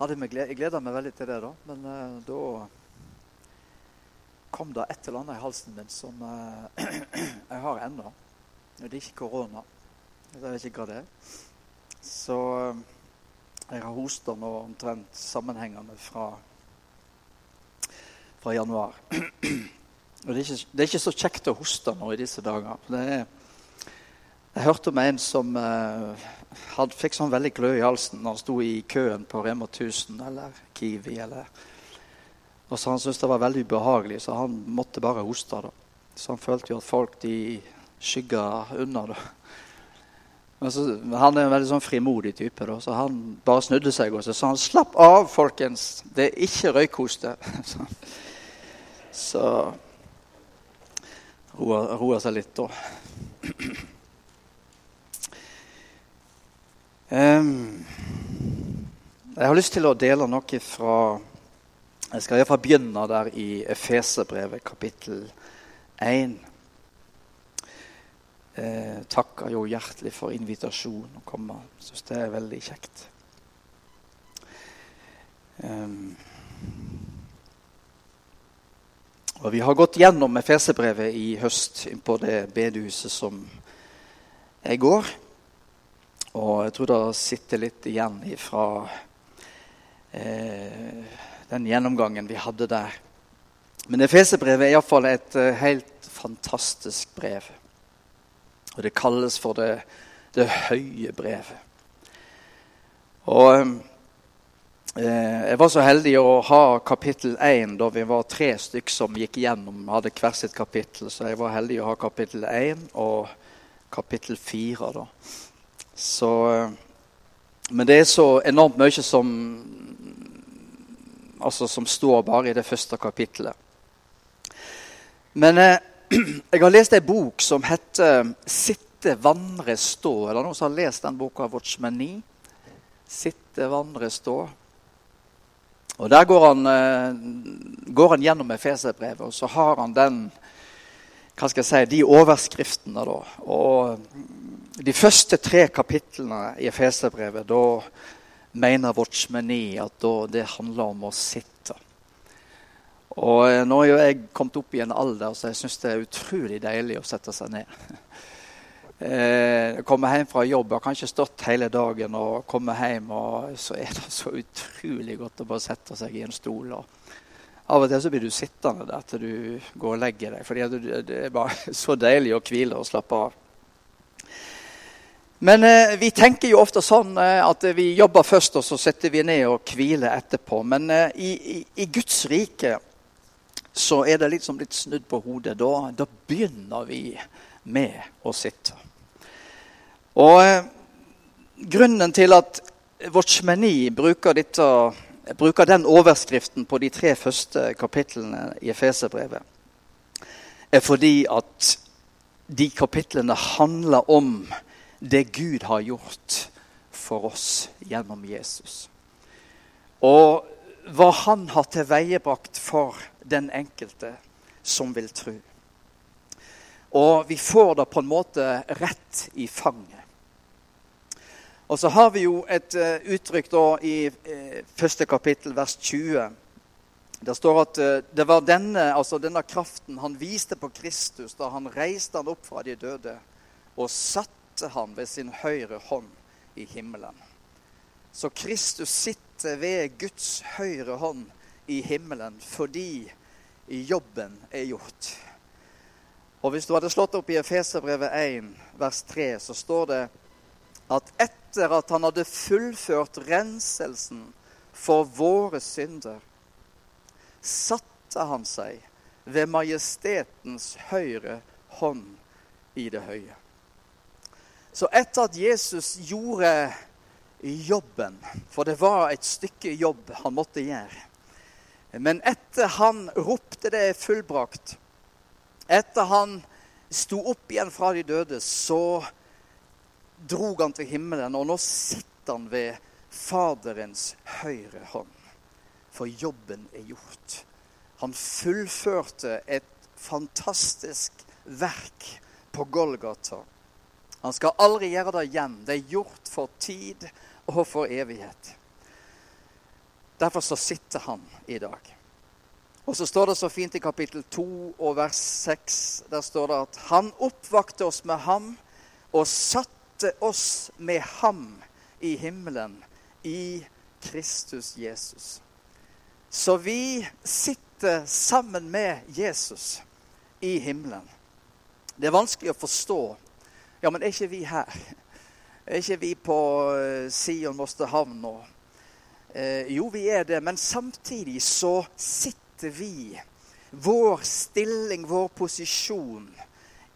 meg gled, jeg gleda meg veldig til det, da. Men uh, da kom det et eller annet i halsen min som uh, jeg har ennå. Det er ikke korona. Jeg vet ikke hva det er. Så uh, jeg har hosta nå omtrent sammenhengende fra, fra januar. Og det er, ikke, det er, ikke, så kjekt å hoste nå i disse dager. Er, jeg hørte om en som uh, had, fikk sånn veldig glød i halsen når han sto i køen på Rema 1000 eller Kiwi. Eller, og så Han syntes det var veldig ubehagelig, så han måtte bare hoste. Da. Så han følte jo at folk de skygga unna. da. Så, han er en veldig sånn frimodig type, da, så han bare snudde seg og så sa han, 'Slapp av, folkens. Det er ikke røykhoste.' så roer, roer seg litt da. jeg har lyst til å dele noe fra Jeg skal iallfall begynne der i Efeserbrevet, kapittel 1. Eh, takker jo hjertelig for invitasjonen å komme. Syns det er veldig kjekt. Og Vi har gått gjennom Efeserbrevet i høst på det bedehuset som jeg går. Og jeg tror det sitter litt igjen fra eh, den gjennomgangen vi hadde der. Men Efeserbrevet er iallfall et uh, helt fantastisk brev. Og det kalles for det, det høye brevet. Og Eh, jeg var så heldig å ha kapittel 1 da vi var tre stykk som gikk gjennom, hadde hver sitt kapittel. Så jeg var heldig å ha kapittel 1 og kapittel 4. da. Så, men det er så enormt mye som, altså, som står bare i det første kapittelet. Men eh, jeg har lest ei bok som heter 'Sitte, vandre, stå'. Er det noen som har lest den boka? Watchman 9? Sitte, vandre, stå. Og Der går han, eh, går han gjennom Efeserbrevet, og så har han den hva skal jeg si, de overskriftene. da. Og De første tre kapitlene i Efeserbrevet, da mener Watchmeni at da, det handler om å sitte. Og eh, Nå er jo jeg kommet opp i en alder så jeg syns det er utrolig deilig å sette seg ned. eh, komme hjem fra jobb. Jeg har kanskje stått hele dagen og komme hjem, og så er det så utrolig godt å bare sette seg i en stol. og Av og til så blir du sittende der til du går og legger deg. For det er bare så deilig å hvile og slappe av. Men eh, vi tenker jo ofte sånn eh, at vi jobber først, og så setter vi ned og hviler etterpå. Men eh, i, i, Guds rike så er det liksom litt snudd på hodet. Da, da begynner vi med å sitte. Og eh, Grunnen til at Watchmeni bruker, bruker den overskriften på de tre første kapitlene i Efeserbrevet, er fordi at de kapitlene handler om det Gud har gjort for oss gjennom Jesus. Og hva han har tilveiebrakt for den enkelte som vil tro. Og vi får det på en måte rett i fanget. Og så har vi jo et uh, uttrykk da i uh, første kapittel, vers 20. Der står at uh, det var denne, altså denne kraften han viste på Kristus da han reiste han opp fra de døde og satte han ved sin høyre hånd i himmelen. Så Kristus sitter ved Guds høyre hånd i himmelen fordi jobben er gjort. Og Hvis du hadde slått opp i Efeserbrevet 1, vers 3, så står det at etter at han hadde fullført renselsen for våre synder, satte han seg ved majestetens høyre hånd i det høye. Så etter at Jesus gjorde jobben, for det var et stykke jobb han måtte gjøre Men etter han ropte det fullbrakt, etter han sto opp igjen fra de døde, så drog han til himmelen, og nå sitter han ved Faderens høyre hånd. For jobben er gjort. Han fullførte et fantastisk verk på Golgata. Han skal aldri gjøre det igjen. Det er gjort for tid og for evighet. Derfor så sitter han i dag. Og så står det så fint i kapittel 2 og vers 6. Der står det at han oppvakte oss med ham og satte oss med ham i himmelen, i Kristus Jesus. Så vi sitter sammen med Jesus i himmelen. Det er vanskelig å forstå. Ja, men er ikke vi her? Er ikke vi på uh, Sion Mosterhavn nå? Eh, jo, vi er det, men samtidig så sitter vi Vår stilling, vår posisjon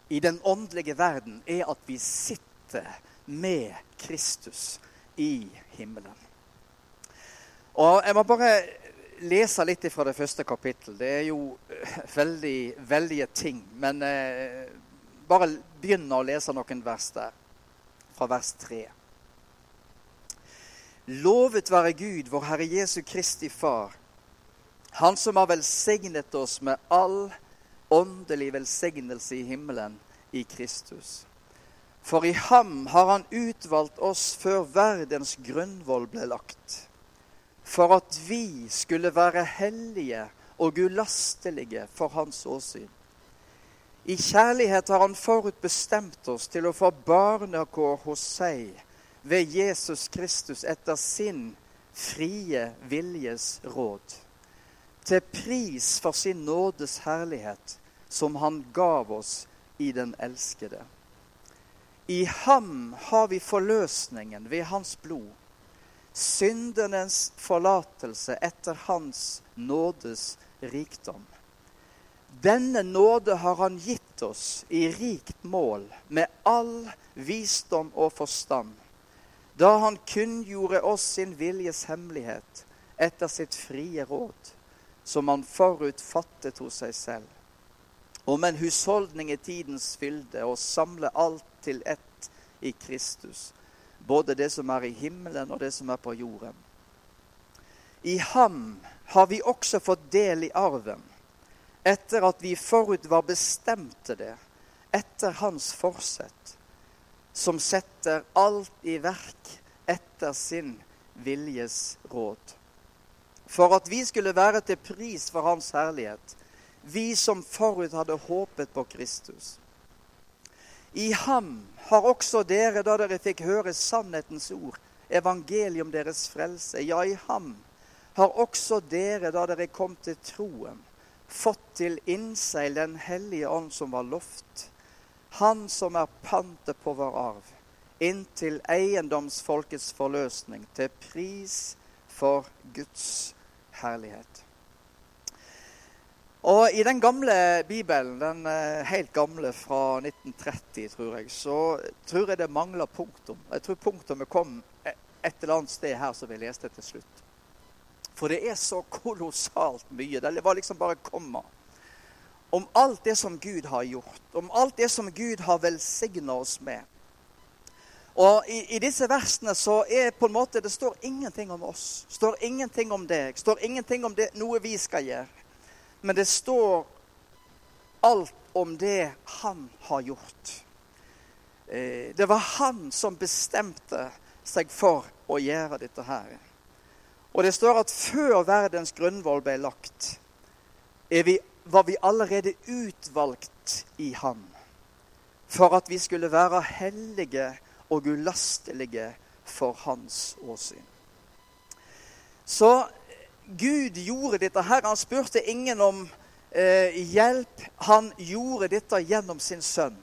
i den åndelige verden, er at vi sitter med Kristus i himmelen. Og Jeg må bare lese litt fra det første kapittelet. Det er jo eh, veldig veldige ting. Men eh, bare begynne å lese noen vers der, fra vers 3. Lovet være Gud, vår Herre Jesu Kristi Far, Han som har velsignet oss med all åndelig velsignelse i himmelen i Kristus. For i ham har han utvalgt oss før verdens grunnvoll ble lagt, for at vi skulle være hellige og ulastelige for hans åsyn. I kjærlighet har han forutbestemt oss til å få barnekår hos seg ved Jesus Kristus etter sin frie viljes råd, til pris for sin nådes herlighet, som han gav oss i den elskede. I ham har vi forløsningen ved hans blod, syndenes forlatelse etter hans nådes rikdom. Denne nåde har han gitt oss i rikt mål, med all visdom og forstand, da han kunngjorde oss sin viljes hemmelighet etter sitt frie råd, som han forut fattet hos seg selv om en husholdning i tidens fylde, og samle alt til ett i Kristus. Både det som er i himmelen, og det som er på jorden. I ham har vi også fått del i arven, etter at vi forut var bestemte det, etter hans forsett, som setter alt i verk etter sin viljes råd. For at vi skulle være til pris for hans herlighet, vi som forut hadde håpet på Kristus. I ham har også dere, da dere fikk høre sannhetens ord, evangelium deres frelse, ja, i ham har også dere, da dere kom til troen, fått til innseil Den hellige ånd som var lovt, Han som er pantet på vår arv, inntil eiendomsfolkets forløsning, til pris for Guds herlighet. Og I den gamle Bibelen, den eh, helt gamle fra 1930, tror jeg, så tror jeg det mangler punktum. Jeg tror punktumet kom e- et eller annet sted her som vi leste til slutt. For det er så kolossalt mye. Det var liksom bare komma. Om alt det som Gud har gjort, om alt det som Gud har velsigna oss med. Og i, i, disse versene så er på en måte Det står ingenting om oss. står ingenting om deg. står ingenting om det, noe vi skal gjøre. Men det står alt om det han har gjort. Eh, det var han som bestemte seg for å gjøre dette her. Og det står at før verdens grunnvoll ble lagt, vi, var vi allerede utvalgt i Han. For at vi skulle være hellige og ulastelige for Hans åsyn. Så Gud gjorde dette her. Han spurte ingen om eh, hjelp. Han gjorde dette gjennom sin sønn.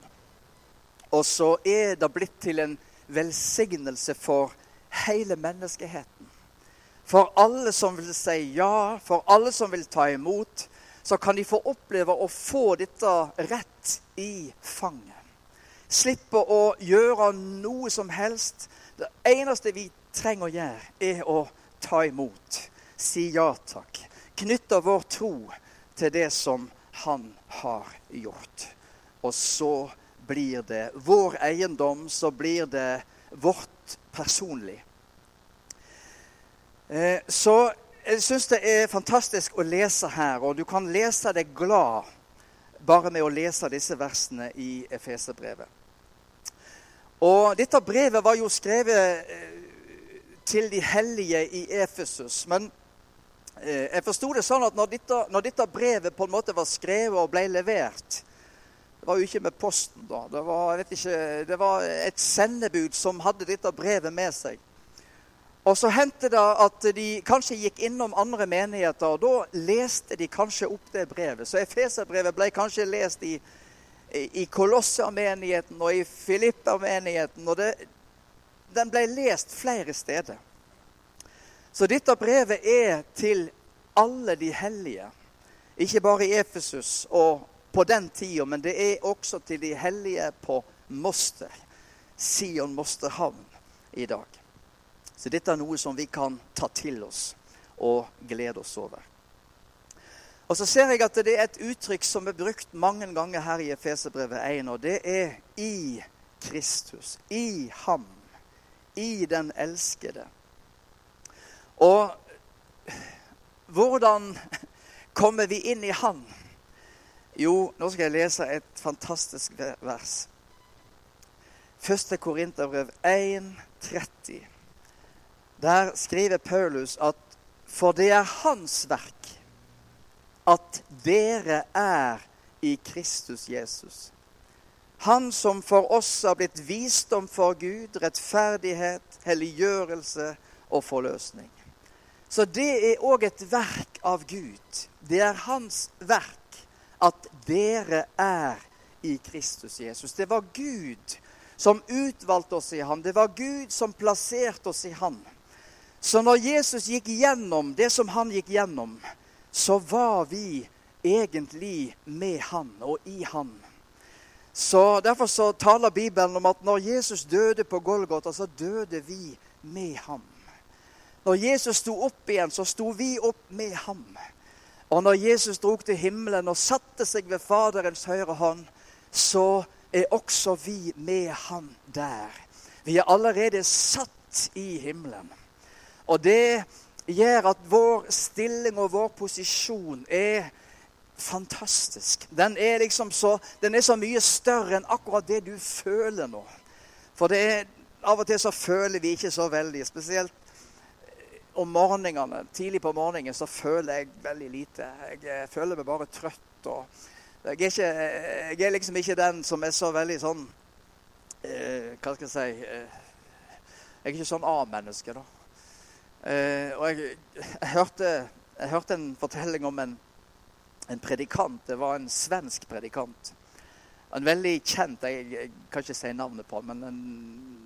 Og så er det blitt til en velsignelse for hele menneskeheten. For alle som vil si ja, for alle som vil ta imot, så kan de få oppleve å få dette rett i fanget. Slippe å gjøre noe som helst. Det eneste vi trenger å gjøre, er å ta imot si ja takk. Knytte vår tro til det som han har gjort. Og så blir det vår eiendom, så blir det vårt personlig. Eh, så jeg syns det er fantastisk å lese her, og du kan lese deg glad bare med å lese disse versene i Efeserbrevet. Og dette brevet var jo skrevet eh, til de hellige i Efesus. Men eh, jeg forsto det sånn at når dette, når dette, brevet på en måte var skrevet og ble levert Det var jo ikke med posten, da. Det var, ikke, det var et sendebud som hadde dette brevet med seg. Og så hendte det at de kanskje gikk innom andre menigheter, og da leste de kanskje opp det brevet. Så Efeserbrevet ble kanskje lest i, i Kolossia-menigheten og i Filippa-menigheten. Og det, den ble lest flere steder. Så dette brevet er til alle de hellige. Ikke bare i Efesus og på den tida, men det er også til de hellige på Moster. Sion Mosterhavn i dag. Så dette er noe som vi kan ta til oss og glede oss over. Og så ser jeg at det er et uttrykk som er brukt mange ganger her i Efeserbrevet 1, og det er 'i Kristus'. I ham. I den elskede. Og hvordan kommer vi inn i Han? Jo, nå skal jeg lese et fantastisk vers. Første Korinterbrev 1,30. Der skriver Paulus at for det er Hans verk at dere er i Kristus Jesus. Han som for oss har blitt visdom for Gud, rettferdighet, helliggjørelse og forløsning. Så det er òg et verk av Gud. Det er hans verk at dere er i Kristus Jesus. Det var Gud som utvalgte oss i ham. Det var Gud som plasserte oss i Han. Så når Jesus gikk gjennom det som han gikk gjennom, så var vi egentlig med han og i han. Så Derfor så taler Bibelen om at når Jesus døde på Golgata, så døde vi med ham. Når Jesus sto opp igjen, så sto vi opp med ham. Og når Jesus drog til himmelen og satte seg ved Faderens høyre hånd, så er også vi med ham der. Vi er allerede satt i himmelen. Og det gjør at vår stilling og vår posisjon er fantastisk. Den er liksom så, den er så mye større enn akkurat det du føler nå. For det er, av og til så føler vi ikke så veldig. Spesielt om morgenene, tidlig på morgenen så føler jeg veldig lite. Jeg, eh, føler meg bare trøtt. og jeg er, ikke, jeg er, liksom ikke den som er så veldig sånn eh, Hva skal jeg si eh, Jeg er ikke sånn A-menneske, da. Eh, og jeg, jeg, hørte, jeg, hørte, en fortelling om en, en, predikant. Det var en svensk predikant. En veldig kjent Jeg, jeg kan ikke si navnet på men en,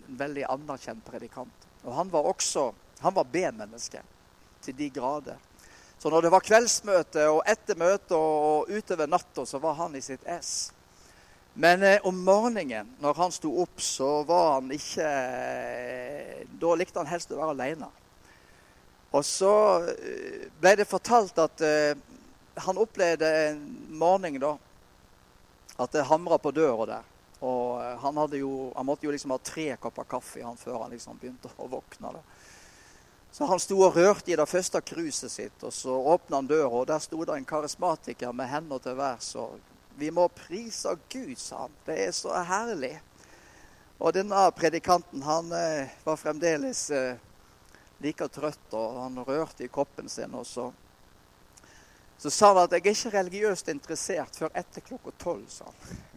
en veldig anerkjent predikant. Og han var også han var B-menneske til de grader. Så når det var kveldsmøte og etter møtet og utover natta, så var han i sitt ess. Men eh, om morgenen, når han sto opp, så var han ikke eh, Da likte han helst å være alene. Og så eh, ble det fortalt at eh, han opplevde en morgen da at det hamra på døra der. Og eh, han, jo, han, måtte jo liksom ha tre kopper kaffe han før han liksom begynte å våkne. da. Så han sto og rørte i det første kruset sitt, og så åpna han døra, og der sto det en karismatiker med hender til værs. Vi må prise Gud, sa han. Det er så herlig. Og denne predikanten han var fremdeles like trøtt, og han rørte i koppen sin. Og så, så sa han at 'jeg er ikke religiøst interessert før etter klokka tolv', sa han.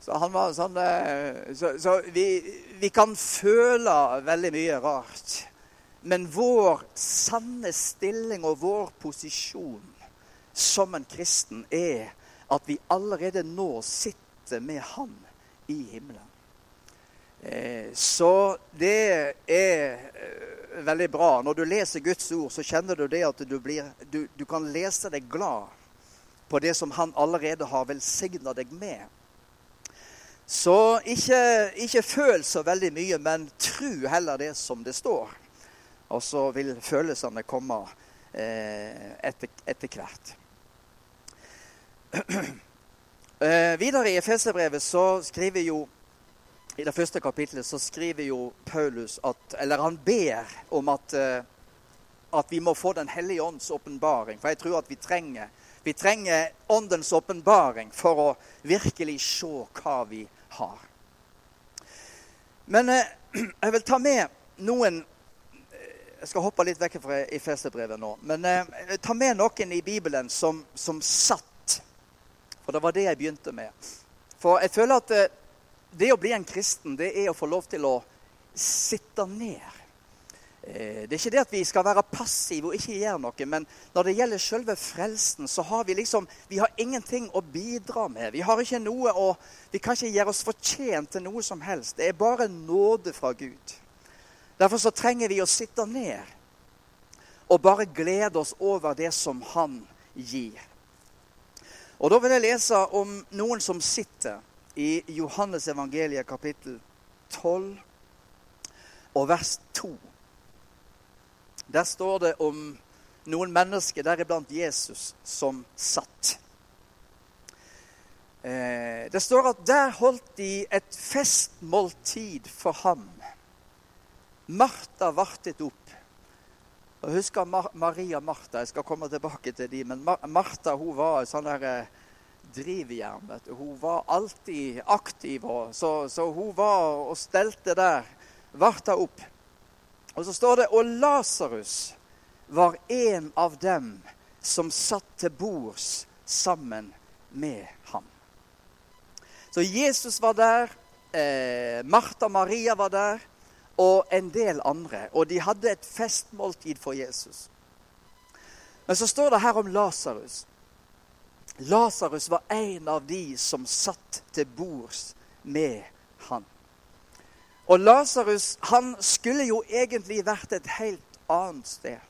Så, han var sånn, eh, så, så vi, vi, kan føle veldig mye rart. Men vår sanne stilling og vår posisjon som en kristen er at vi allerede nå sitter med Han i himmelen. Eh, så det er eh, veldig bra. Når du leser Guds ord, så kjenner du det at du, blir, du, du kan lese deg glad på det som Han allerede har velsigna deg med. Så ikke, ikke føl så veldig mye, men tru heller det som det står. Og så vil følelsene komme eh, etter, etter, hvert. eh, videre i Efeserbrevet så skriver jo i det første kapitlet så skriver jo Paulus at Eller han ber om at, eh, at vi må få Den hellige ånds åpenbaring. For jeg tror at vi trenger, vi trenger åndens åpenbaring for å virkelig se hva vi har. Men eh, jeg vil ta med noen Jeg skal hoppe litt vekk fra Efeserbrevet nå. Men eh, ta med noen i Bibelen som, som, satt. For det var det jeg begynte med. For jeg føler at eh, det å bli en kristen, det er å få lov til å sitte ned. Eh, det er ikke det at vi skal være passive og ikke gjøre noe, men når det gjelder selve frelsen, så har vi liksom Vi har ingenting å bidra med. Vi har ikke noe å Vi kan ikke gjøre oss fortjent til noe som helst. Det er bare nåde fra Gud. Derfor så trenger vi å sitte ned og bare glede oss over det som Han gir. Og Da vil jeg lese om noen som sitter i Johannes evangeliet kapittel 12 og vers 2. Der står det om noen mennesker, deriblant Jesus, som satt. Eh, det står at der holdt de et festmåltid for ham. Martha vartet opp. Og husker Maria Martha. Jeg skal komme tilbake til de, men Martha hun var en sånn der vet du. Hun var alltid aktiv, så, så, hun var og stelte der. Varta opp. Og så står det Og Lasarus var en av dem som satt til bords sammen med ham. Så Jesus var der, eh, Martha Maria var der, og en del andre. Og de hadde et festmåltid for Jesus. Men så står det her om Lasarus. Lasarus var en av de som satt til bords med han. Og Lasarus han skulle jo egentlig vært et helt annet sted.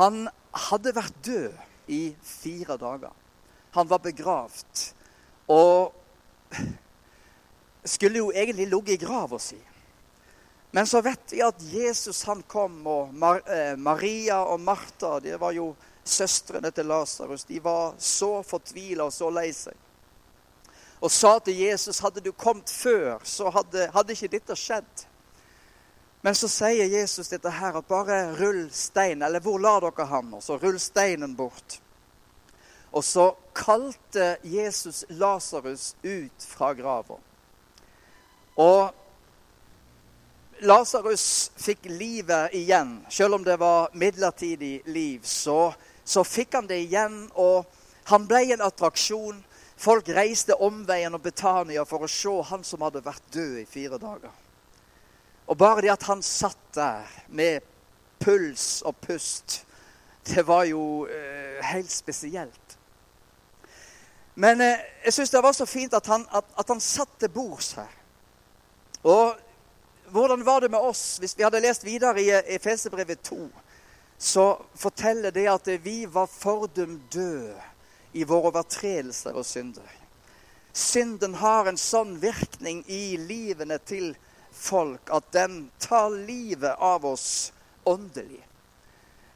Han hadde vært død i fire dager. Han var begravd. Og skulle jo egentlig ligget i grava si. Men så vet vi at Jesus han kom, og eh, Maria og Martha de var jo søstrene til Lasarus. De var så fortvila og så lei seg og sa til Jesus hadde du kommet før, så hadde, hadde ikke dette skjedd. Men så sier Jesus dette her, at bare rull steinen, eller hvor lar dere ham? Og så rull steinen bort. Og så kalte Jesus Lasarus ut fra grava. Og Lasarus fikk livet igjen. Selv om det var midlertidig liv, så, så fikk han det igjen. Og han ble en attraksjon. Folk reiste omveien og Betania for å se han som hadde vært død i fire dager. Og bare det at han satt der med puls og pust, det var jo eh, helt spesielt. Men eh, jeg syns det var så fint at han, at, at han satt til bords her. Og hvordan var det med oss? Hvis vi hadde lest videre i Efesebrevet 2, så forteller det at vi var fordømt døde i våre overtredelser og synder. Synden har en sånn virkning i livene til folk at den tar livet av oss åndelig.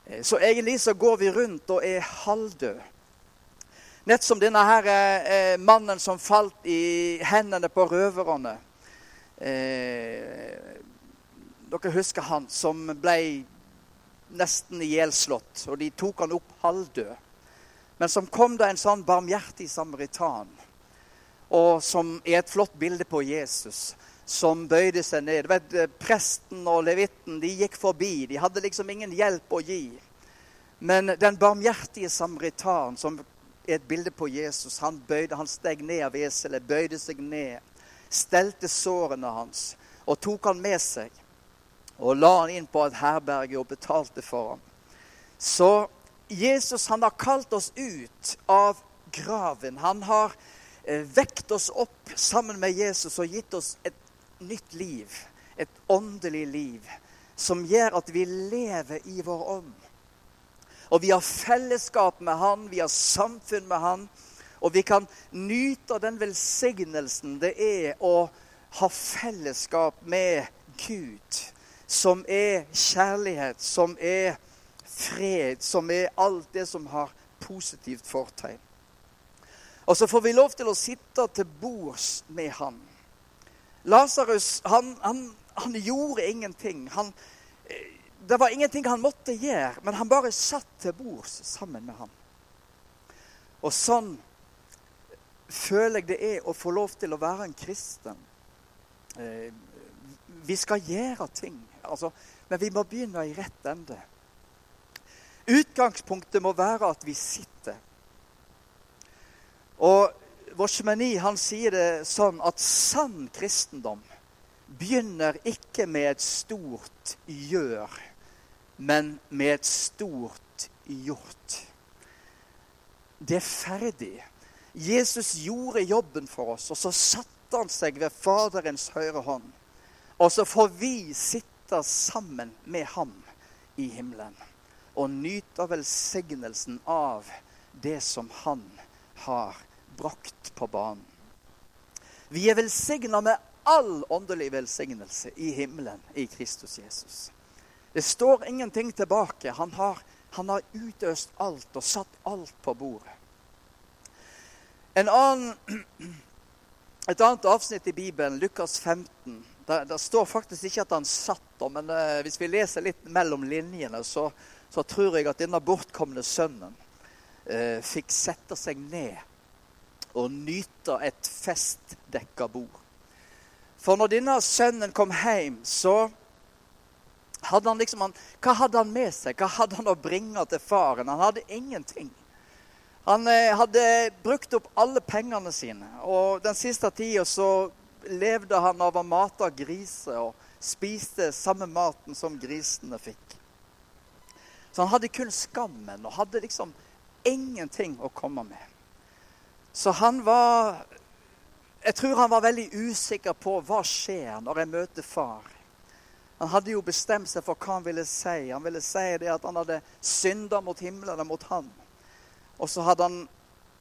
Eh, så egentlig så går vi rundt og er halvdøde. Nett som denne her eh, mannen som falt i hendene på røverne. Eh, dere husker han som ble nesten ihjelslått, og de tok han opp halvdød. Men som kom da en sånn barmhjertig samaritan, og som er et flott bilde på Jesus, som bøyde seg ned. Vet, presten og levitten de gikk forbi. De hadde liksom ingen hjelp å gi. Men den barmhjertige samaritan, som er et bilde på Jesus, han, bøyde, han steg ned av eselet, bøyde seg ned, stelte sårene hans og tok han med seg. Og la han inn på et herberge og betalte for ham. Så Jesus han har kalt oss ut av graven. Han har eh, vekt oss opp sammen med Jesus og gitt oss et nytt liv. Et åndelig liv som gjør at vi lever i vår ånd. Og vi har fellesskap med Han, vi har samfunn med Han. Og vi kan nyte av den velsignelsen det er å ha fellesskap med Gud, som er kjærlighet, som er fred, som er alt det som har positivt fortegn. Og så får vi lov til å sitte til bords med han. Lasarus, han, han, han, gjorde ingenting. Han, eh, det var ingenting han måtte gjøre, men han bare satt til bords sammen med ham. Og sånn føler jeg det er å få lov til å være en kristen. Eh, vi skal gjøre ting. Altså, men vi må begynne i rett ende. Utgangspunktet må være at vi sitter. Og Voshmeni han sier det sånn at sann kristendom begynner ikke med et stort gjør, men med et stort gjort. Det er ferdig. Jesus gjorde jobben for oss, og så satte han seg ved Faderens høyre hånd. Og så får vi sitte sammen med ham i himmelen og nyte velsignelsen av det som han har brakt på banen. Vi er velsigna med all åndelig velsignelse i himmelen i Kristus Jesus. Det står ingenting tilbake. Han har, han har utøst alt og satt alt på bordet. En annen, et annet avsnitt i Bibelen, Lukas 15, der, det, står faktisk ikke at han satt der, men uh, hvis vi leser litt mellom linjene, så, så tror jeg at denne bortkomne sønnen uh, fikk sette seg ned og nyte et festdekka bord. For når denne sønnen kom hjem, så hadde han liksom han, Hva hadde han med seg? Hva hadde han å bringe til faren? Han hadde ingenting. Han eh, hadde brukt opp alle pengene sine. Og den siste tida så levde han av å mate griser og spiste samme maten som grisene fikk. Så han hadde kun skammen og hadde liksom ingenting å komme med. Så han var Jeg tror han var veldig usikker på hva skjer når jeg møter far. Han hadde jo bestemt seg for hva han ville si. Han ville si det at han hadde synda mot himmelen og mot han. Og så, han,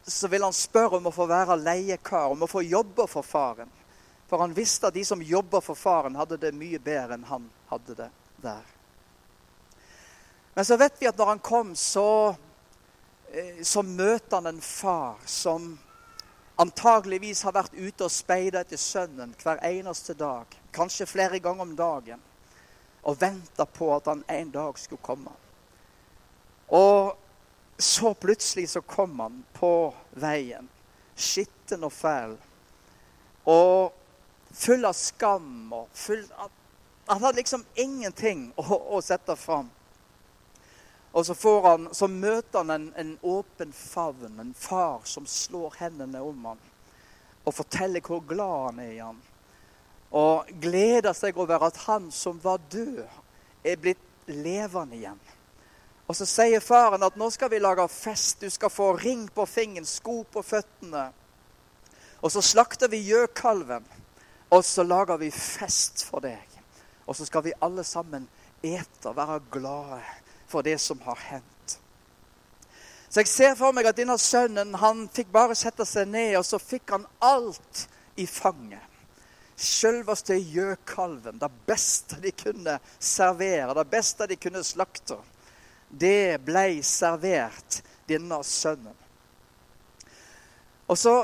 så ville han spørre om å få være leiekar, om å få jobbe for faren. For han visste at de som jobber for faren, hadde det mye bedre enn han hadde det der. Men så vet vi at når han kom, så Eh, så møter han en far som antageligvis har vært ute og speida etter sønnen hver eneste dag, kanskje flere ganger om dagen, og venta på at han en dag skulle komme. Og så plutselig så kom han på veien, skitten og fæl, og full av skam og full av Han hadde liksom ingenting å, å sette fram. Og så, han, så møter han en, en, åpen favn, en far som slår hendene om ham og forteller hvor glad han er i ham. Og gleder seg over at han som var død, er blitt levende igjen. Og så sier faren at nå skal vi lage fest. Du skal få ring på fingeren, sko på føttene. Og så slakter vi gjøkalven, og så lager vi fest for deg. Og så skal vi alle sammen ete og være glade for det som har hendt. Så jeg ser for meg at denne sønnen han fikk bare sette seg ned, og så fikk han alt i fanget. Selveste gjøkalven, det beste de kunne servere, det beste de kunne slakte. Det ble servert denne sønnen. Og så,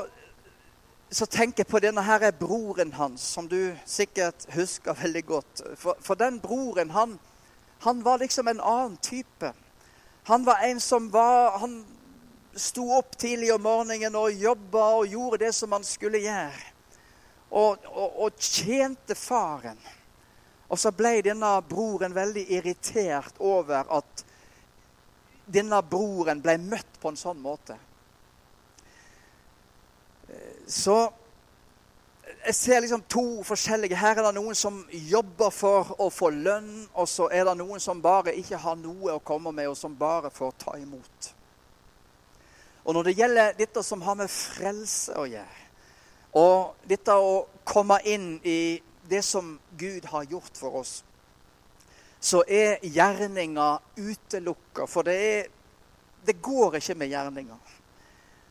så tenker jeg på denne her broren hans, som du sikkert husker veldig godt. For, for den broren, han, han var liksom en annen type. Han var en som var Han sto opp tidlig om morgenen og jobba og gjorde det som han skulle gjøre. Og, og, og tjente faren. Og så ble denne broren veldig irritert over at denne broren ble møtt på en sånn måte. Så jeg ser liksom to forskjellige. Her er det noen som jobber for å få lønn, og så er det noen som bare ikke har noe å komme med, og som bare får ta imot. Og når det gjelder dette som har med frelse å gjøre, og dette å komme inn i det som Gud har gjort for oss, så er gjerninga utelukka. For det, er, det går ikke med gjerninger.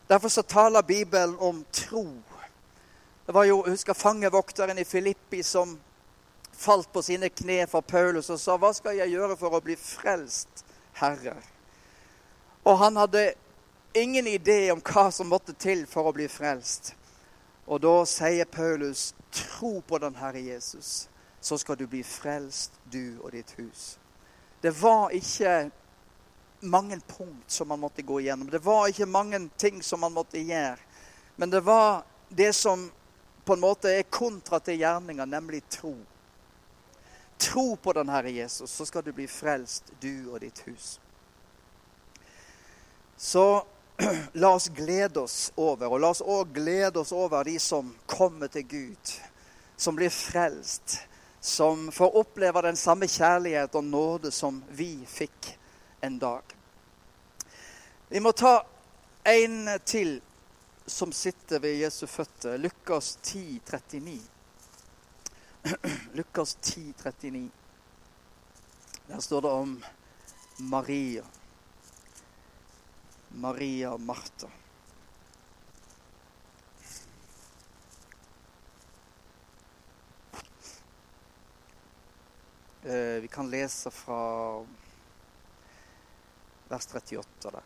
Derfor så taler Bibelen om tro det var jo, husker fangevokteren i Filippi som falt på sine kne for Paulus og sa, 'Hva skal jeg gjøre for å bli frelst, Herre?' Og han hadde ingen idé om hva som måtte til for å bli frelst. Og da sier Paulus, 'Tro på den Herre Jesus, så skal du bli frelst, du og ditt hus'. Det var ikke mange punkt som man måtte gå igjennom. Det var ikke mange ting som man måtte gjøre. Men det var det som på en måte er kontra til gjerninga, nemlig tro. tro på den Herre Jesus, så skal du bli frelst, du og ditt hus. Så la oss glede oss over, og la oss òg glede oss over de som kommer til Gud, som blir frelst, som får oppleve den samme kjærlighet og nåde som vi fikk en dag. Vi må ta en til som sitter ved Jesu føtter. Lukas 10, 39. Lukas 10, 39. Der står det om Maria. Maria Martha. Eh, vi kan lese fra vers 38 der.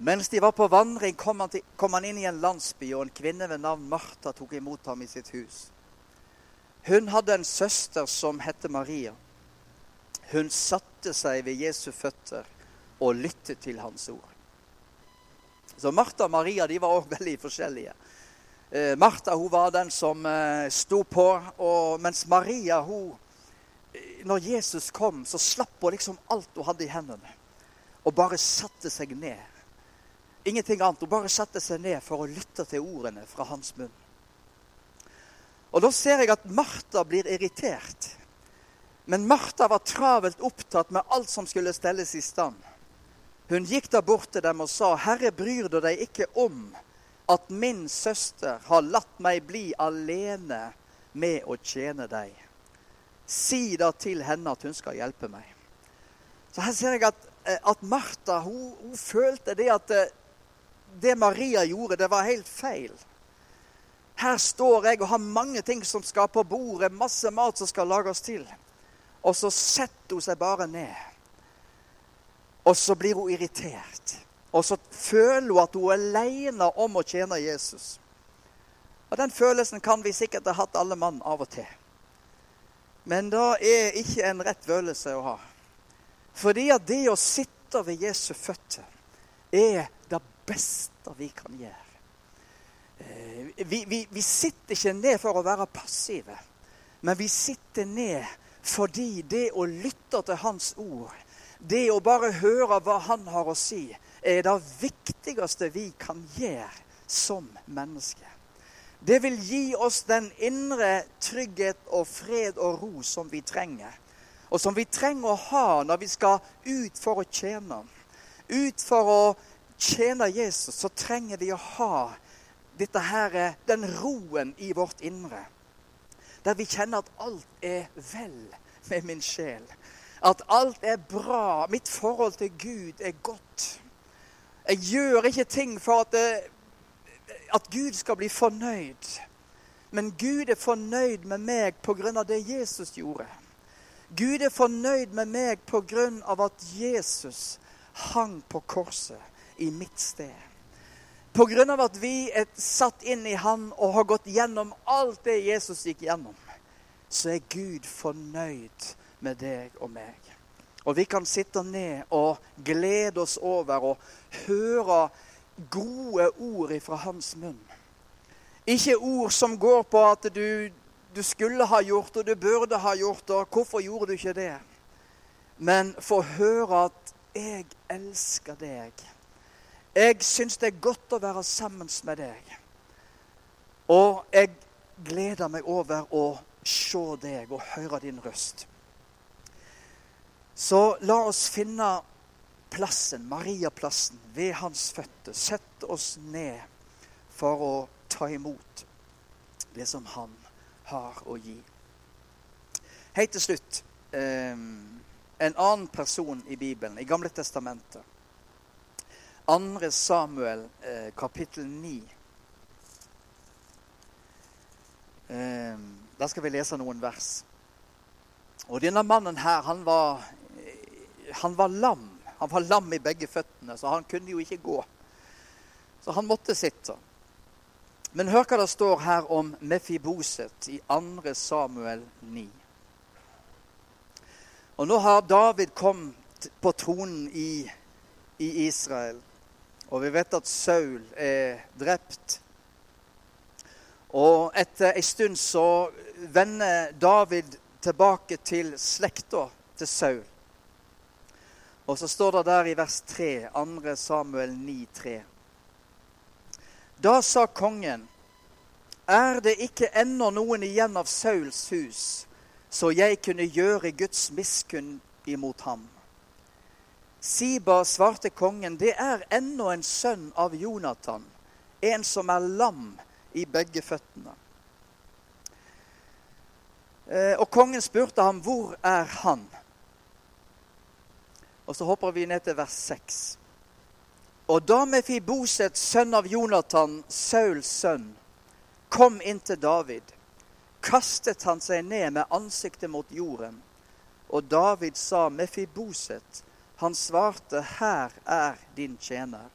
Mens de var på vandring, kom han, til, kom han, inn i en landsby, og en kvinne ved navn Martha tok imot ham i sitt hus. Hun hadde en søster som het Maria. Hun satte seg ved Jesu føtter og lyttet til hans ord. Så Martha og Maria de var også veldig forskjellige. Eh, Martha hun var den som eh, sto på, og, mens Maria hun, eh, Når Jesus kom, så slapp hun liksom alt hun hadde i hendene, og bare satte seg ned Ingenting annet. Hun bare satte seg ned for å lytte til ordene fra hans munn. Og Da ser jeg at Martha blir irritert. Men Martha var travelt opptatt med alt som skulle stelles i stand. Hun gikk da bort til dem og sa, 'Herre, bryr du deg ikke om at min søster har latt meg bli alene med å tjene deg?' Si da til henne at hun skal hjelpe meg. Så her ser jeg at, at Martha hun, hun følte det at eh, det Maria gjorde, det var helt feil. Her står jeg og har mange ting som skal på bordet, masse mat som skal lages til. Og så setter hun seg bare ned. Og så blir hun irritert. Og så føler hun at hun er alene om å tjene Jesus. Og Den følelsen kan vi sikkert ha hatt alle mann av og til. Men det er ikke en rett følelse å ha. Fordi at det å sitte ved Jesu føtter er det beste vi kan gjøre. Eh, vi, vi, vi, sitter ikke ned for å være passive, men vi sitter ned fordi det å lytte til Hans ord, det å bare høre hva Han har å si, er det viktigste vi kan gjøre som mennesker. Det vil gi oss den indre trygghet og fred og ro som vi trenger. Og som vi trenger å ha når vi skal ut for å tjene. Ut for å tjene Jesus, så trenger vi å ha dette her, den roen i vårt indre. Der vi kjenner at alt er vel med min sjel. At alt er bra. Mitt forhold til Gud er godt. Jeg gjør ikke ting for at, det, at Gud skal bli fornøyd. Men Gud er fornøyd med meg pga. det Jesus gjorde. Gud er fornøyd med meg pga. at Jesus hang på korset i mitt sted. Av at vi er satt inn i Han og har gått gjennom alt det Jesus gikk gjennom, så er Gud fornøyd med deg og meg. Og vi kan sitte ned og glede oss over og høre gode ord fra hans munn. Ikke ord som går på at du, du skulle ha gjort og du burde ha gjort, og hvorfor gjorde du ikke det? Men få høre at 'jeg elsker deg'. Jeg syns det er godt å være sammen med deg. Og jeg gleder meg over å se deg og høre din røst. Så la oss finne plassen, Mariaplassen, ved hans føtter. Sett oss ned for å ta imot det som han har å gi. Helt til slutt eh, en annen person i Bibelen, i Gamle testamentet. 2. Samuel eh, kapittel 9. Da der skal vi lese noen vers. Og denne mannen her, han var, han var lam. Han var lam i begge føttene, så han kunne jo ikke gå. Så han måtte sitte. Men hør hva det står her om Mefiboset i 2. Samuel 9. Og nå har David kommet på tronen i, i Israel. Og vi vet at Saul er drept. Og etter ei stund så vender David tilbake til slekta til Saul. Og så står det der i vers 3, 2. Samuel 9, 3. Da sa kongen, er det ikke ennå noen igjen av Sauls hus, så jeg kunne gjøre Guds miskunn imot ham? Siba svarte kongen, det er ennå en sønn av Jonathan, en som er lam i begge føttene. Eh, og kongen spurte ham, hvor er han? Og så hopper vi ned til vers 6. Og da Mefiboset, sønn av Jonathan, Sauls sønn, kom inn til David, kastet han seg ned med ansiktet mot jorden. Og David sa, Mefiboset, han svarte, Her er din tjener.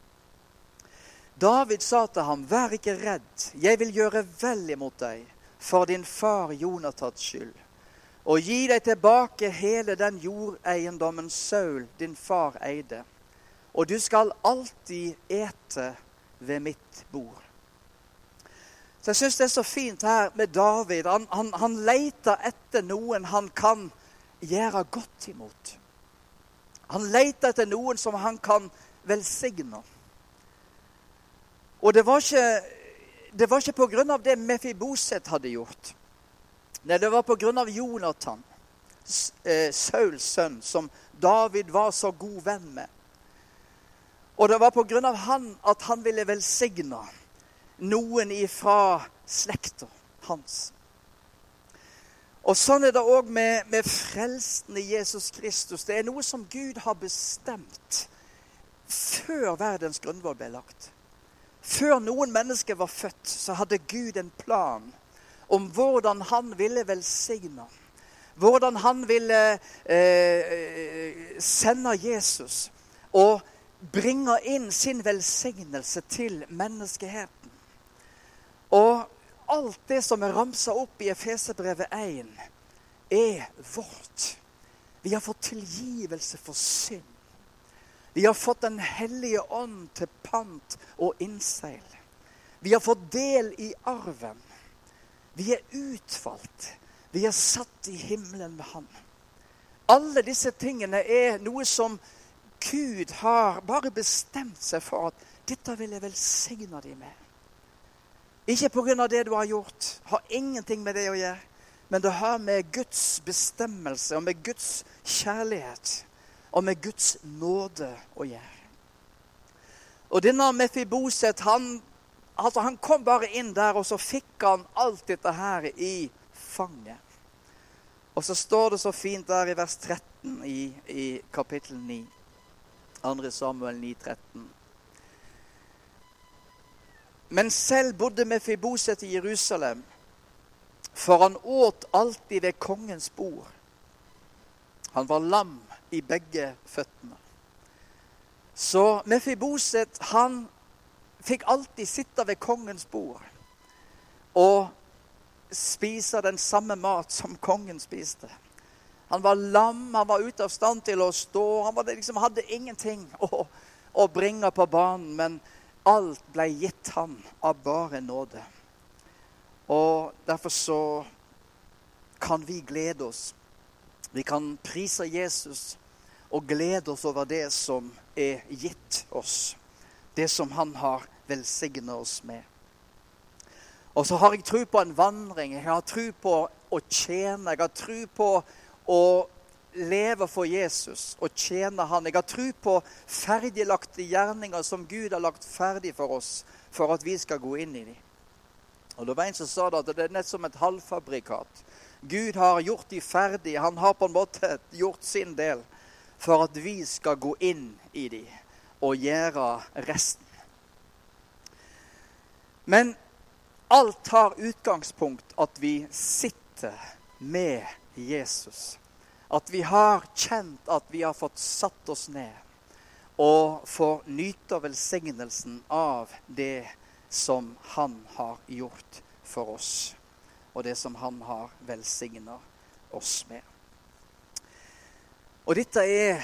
David sa til ham, Vær ikke redd, jeg vil gjøre vel imot deg, for din far Jonathans skyld, og gi deg tilbake hele den jordeiendommen Saul, din far, eide og du skal alltid ete ved mitt bord. Så Jeg syns det er så fint her med David. Han, han, han leter etter noen han kan gjøre godt imot. Han leter etter noen som han kan velsigne. Og det var ikke, det var ikke av det Mefiboset hadde gjort. Nei, det var av Jonathan, eh, Sauls sønn, som David var så god venn med. Og det var av han at han ville velsigne noen ifra slekta hans. Og sånn er det òg med, med frelsen i Jesus Kristus. Det er noe som Gud har bestemt før verdens grunnvoll ble lagt. Før noen mennesker var født, så hadde Gud en plan om hvordan han ville velsigne. Hvordan han ville eh, eh sende Jesus. Og bringer inn sin velsignelse til menneskeheten. Og alt det som er ramsa opp i Efeserbrevet 1, er vårt. Vi har fått tilgivelse for synd. Vi har fått Den hellige ånd til pant og innseil. Vi har fått del i arven. Vi er utvalgt. Vi er satt i himmelen med Han. Alle disse tingene er noe som Gud har bare bestemt seg for at dette vil jeg velsigne dem med. Ikke pga. det du har gjort, har ingenting med det å gjøre. Men det har med Guds bestemmelse og med Guds kjærlighet og med Guds nåde å gjøre. Og denne Mefiboset, han, altså han kom bare inn der, og så fikk han alt dette her i fanget. Og så står det så fint der i vers 13 i, i kapittel 9. 2. Samuel 9, 13. Men selv bodde Mefiboset i Jerusalem, for han åt alltid ved kongens bord. Han var lam i begge føttene. Så Mefiboset han fikk alltid sitte ved kongens bord og spise den samme mat som kongen spiste. Han var lam, han var ute av stand til å stå. Han liksom, hadde ingenting å, å, bringe på banen. Men alt ble gitt han av bare nåde. Og derfor så kan vi glede oss. Vi kan prise Jesus og glede oss over det som er gitt oss. Det som han har velsignet oss med. Og så har jeg tro på en vandring. Jeg har tro på å tjene. Jeg har tro på å leve for Jesus og tjene Han. Jeg har tro på ferdiglagte gjerninger som Gud har lagt ferdig for oss, for at vi skal gå inn i dem. Og Det var en som sa det at det er nett som et halvfabrikat. Gud har gjort de ferdig. Han har på en måte gjort sin del for at vi skal gå inn i dem og gjøre resten. Men alt har utgangspunkt at vi sitter med Jesus. At vi har kjent at vi har fått satt oss ned og får nyte velsignelsen av det som han har gjort for oss, og det som han har velsigna oss med. Og dette er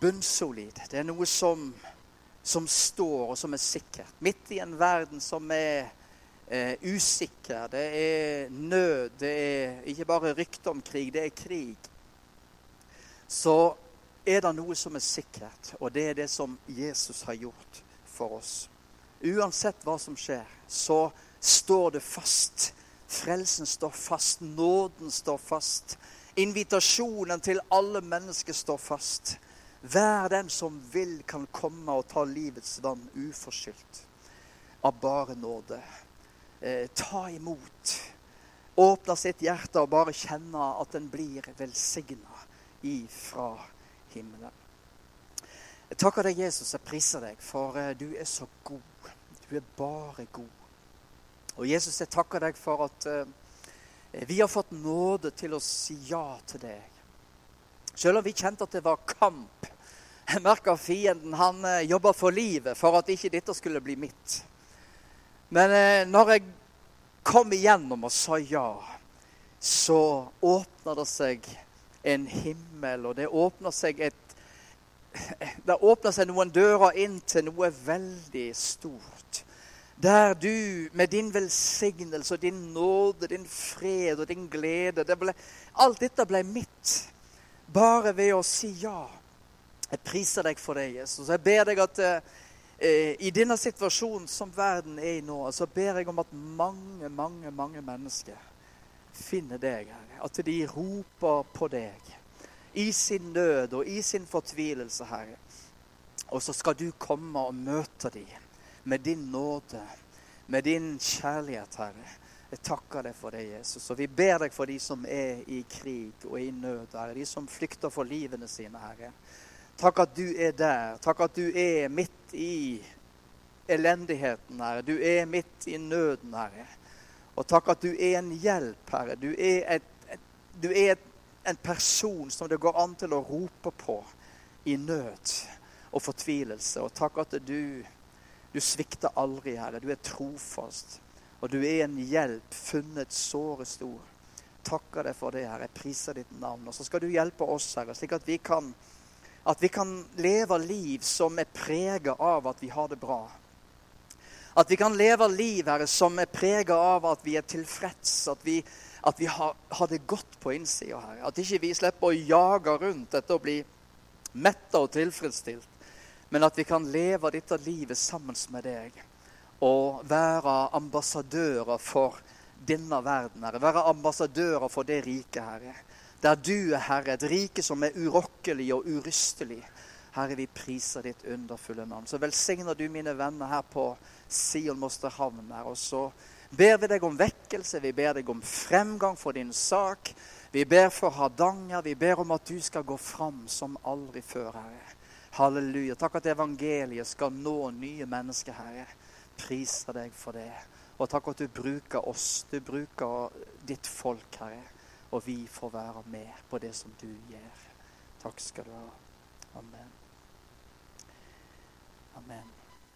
bunnsolid. Det er noe som, som står, og som er sikkert. Midt i en verden som er eh, usikker, det er nød, det er ikke bare rykte om krig, det er krig, så er det noe som er sikkert, og det er det som Jesus har gjort for oss. Uansett hva som skjer, så står det fast. Frelsen står fast, nåden står fast. Invitasjonen til alle mennesker står fast. Hver den som vil, kan komme og ta livets vann uforskyldt. Av bare nåde. Eh, ta imot. Åpne sitt hjerte og bare kjenne at en blir velsigna ifra himmelen. Jeg takker deg, Jesus. Jeg priser deg, for eh, du er så god. Du er bare god. Og Jesus, jeg takker deg for at eh, vi har fått nåde til å si ja til deg. Selv om vi kjente at det var kamp. Jeg merka fienden han eh, jobba for livet for at ikke dette skulle bli mitt. Men eh, når jeg kom igjennom og sa ja, så åpna det seg en himmel, og det åpna seg et Det åpna seg noen dører inn til noe veldig stort. Der du med din velsignelse og din nåde, din fred og din glede ble, Alt dette ble mitt bare ved å si ja. Jeg priser deg for det, Jesus. Jeg ber deg at eh, i denne situasjonen som verden er i nå, så ber jeg om at mange, mange, mange mennesker finner deg, Herre. At de roper på deg i sin nød og i sin fortvilelse, Herre. Og så skal du komme og møte dem med din nåde, med din kjærlighet, Herre. Jeg takker deg for det, Jesus. Og vi ber deg for de som er i krig og i nød, Herre. De som flykter for livene sine, Herre. Takk at du er der. Takk at du er midt i elendigheten, Herre. Du er midt i nøden, Herre. Og takk at du er en hjelp, Herre. Du er, et, et, du er et, en person som det går an til å rope på i nød og fortvilelse. Og takk at du du svikter aldri, Herre. Du er trofast. Og du er en hjelp funnet såre stor. Takker deg for det, Herre. Jeg priser ditt navn. Og så skal du hjelpe oss, Herre, slik at vi kan, at vi kan leve liv som er preget av at vi har det bra. At vi kan leve liv Herre, som er preget av at vi er tilfreds, at vi, at vi har, har, det godt på innsida. At ikke vi slipper å jage rundt etter å bli metta og tilfredsstilt men at vi kan leve dette livet sammen med deg og være ambassadører for denne verden, Herre. Være ambassadører for det riket, Herre. Der du er Herre, et rike som er urokkelig og urystelig. Herre, vi priser ditt underfulle navn. Så velsigner du mine venner her på Sion Mosterhavn. Her, og så ber vi deg om vekkelse, vi ber deg om fremgang for din sak. Vi ber for Hardanger, vi ber om at du skal gå fram som aldri før, Herre. Halleluja. Takk at evangeliet skal nå nye mennesker, Herre. Priser deg for det. Og takk at du bruker oss. Du bruker ditt folk, Herre. Og vi får være med på det som du gjør. Takk skal du ha. Amen. Amen.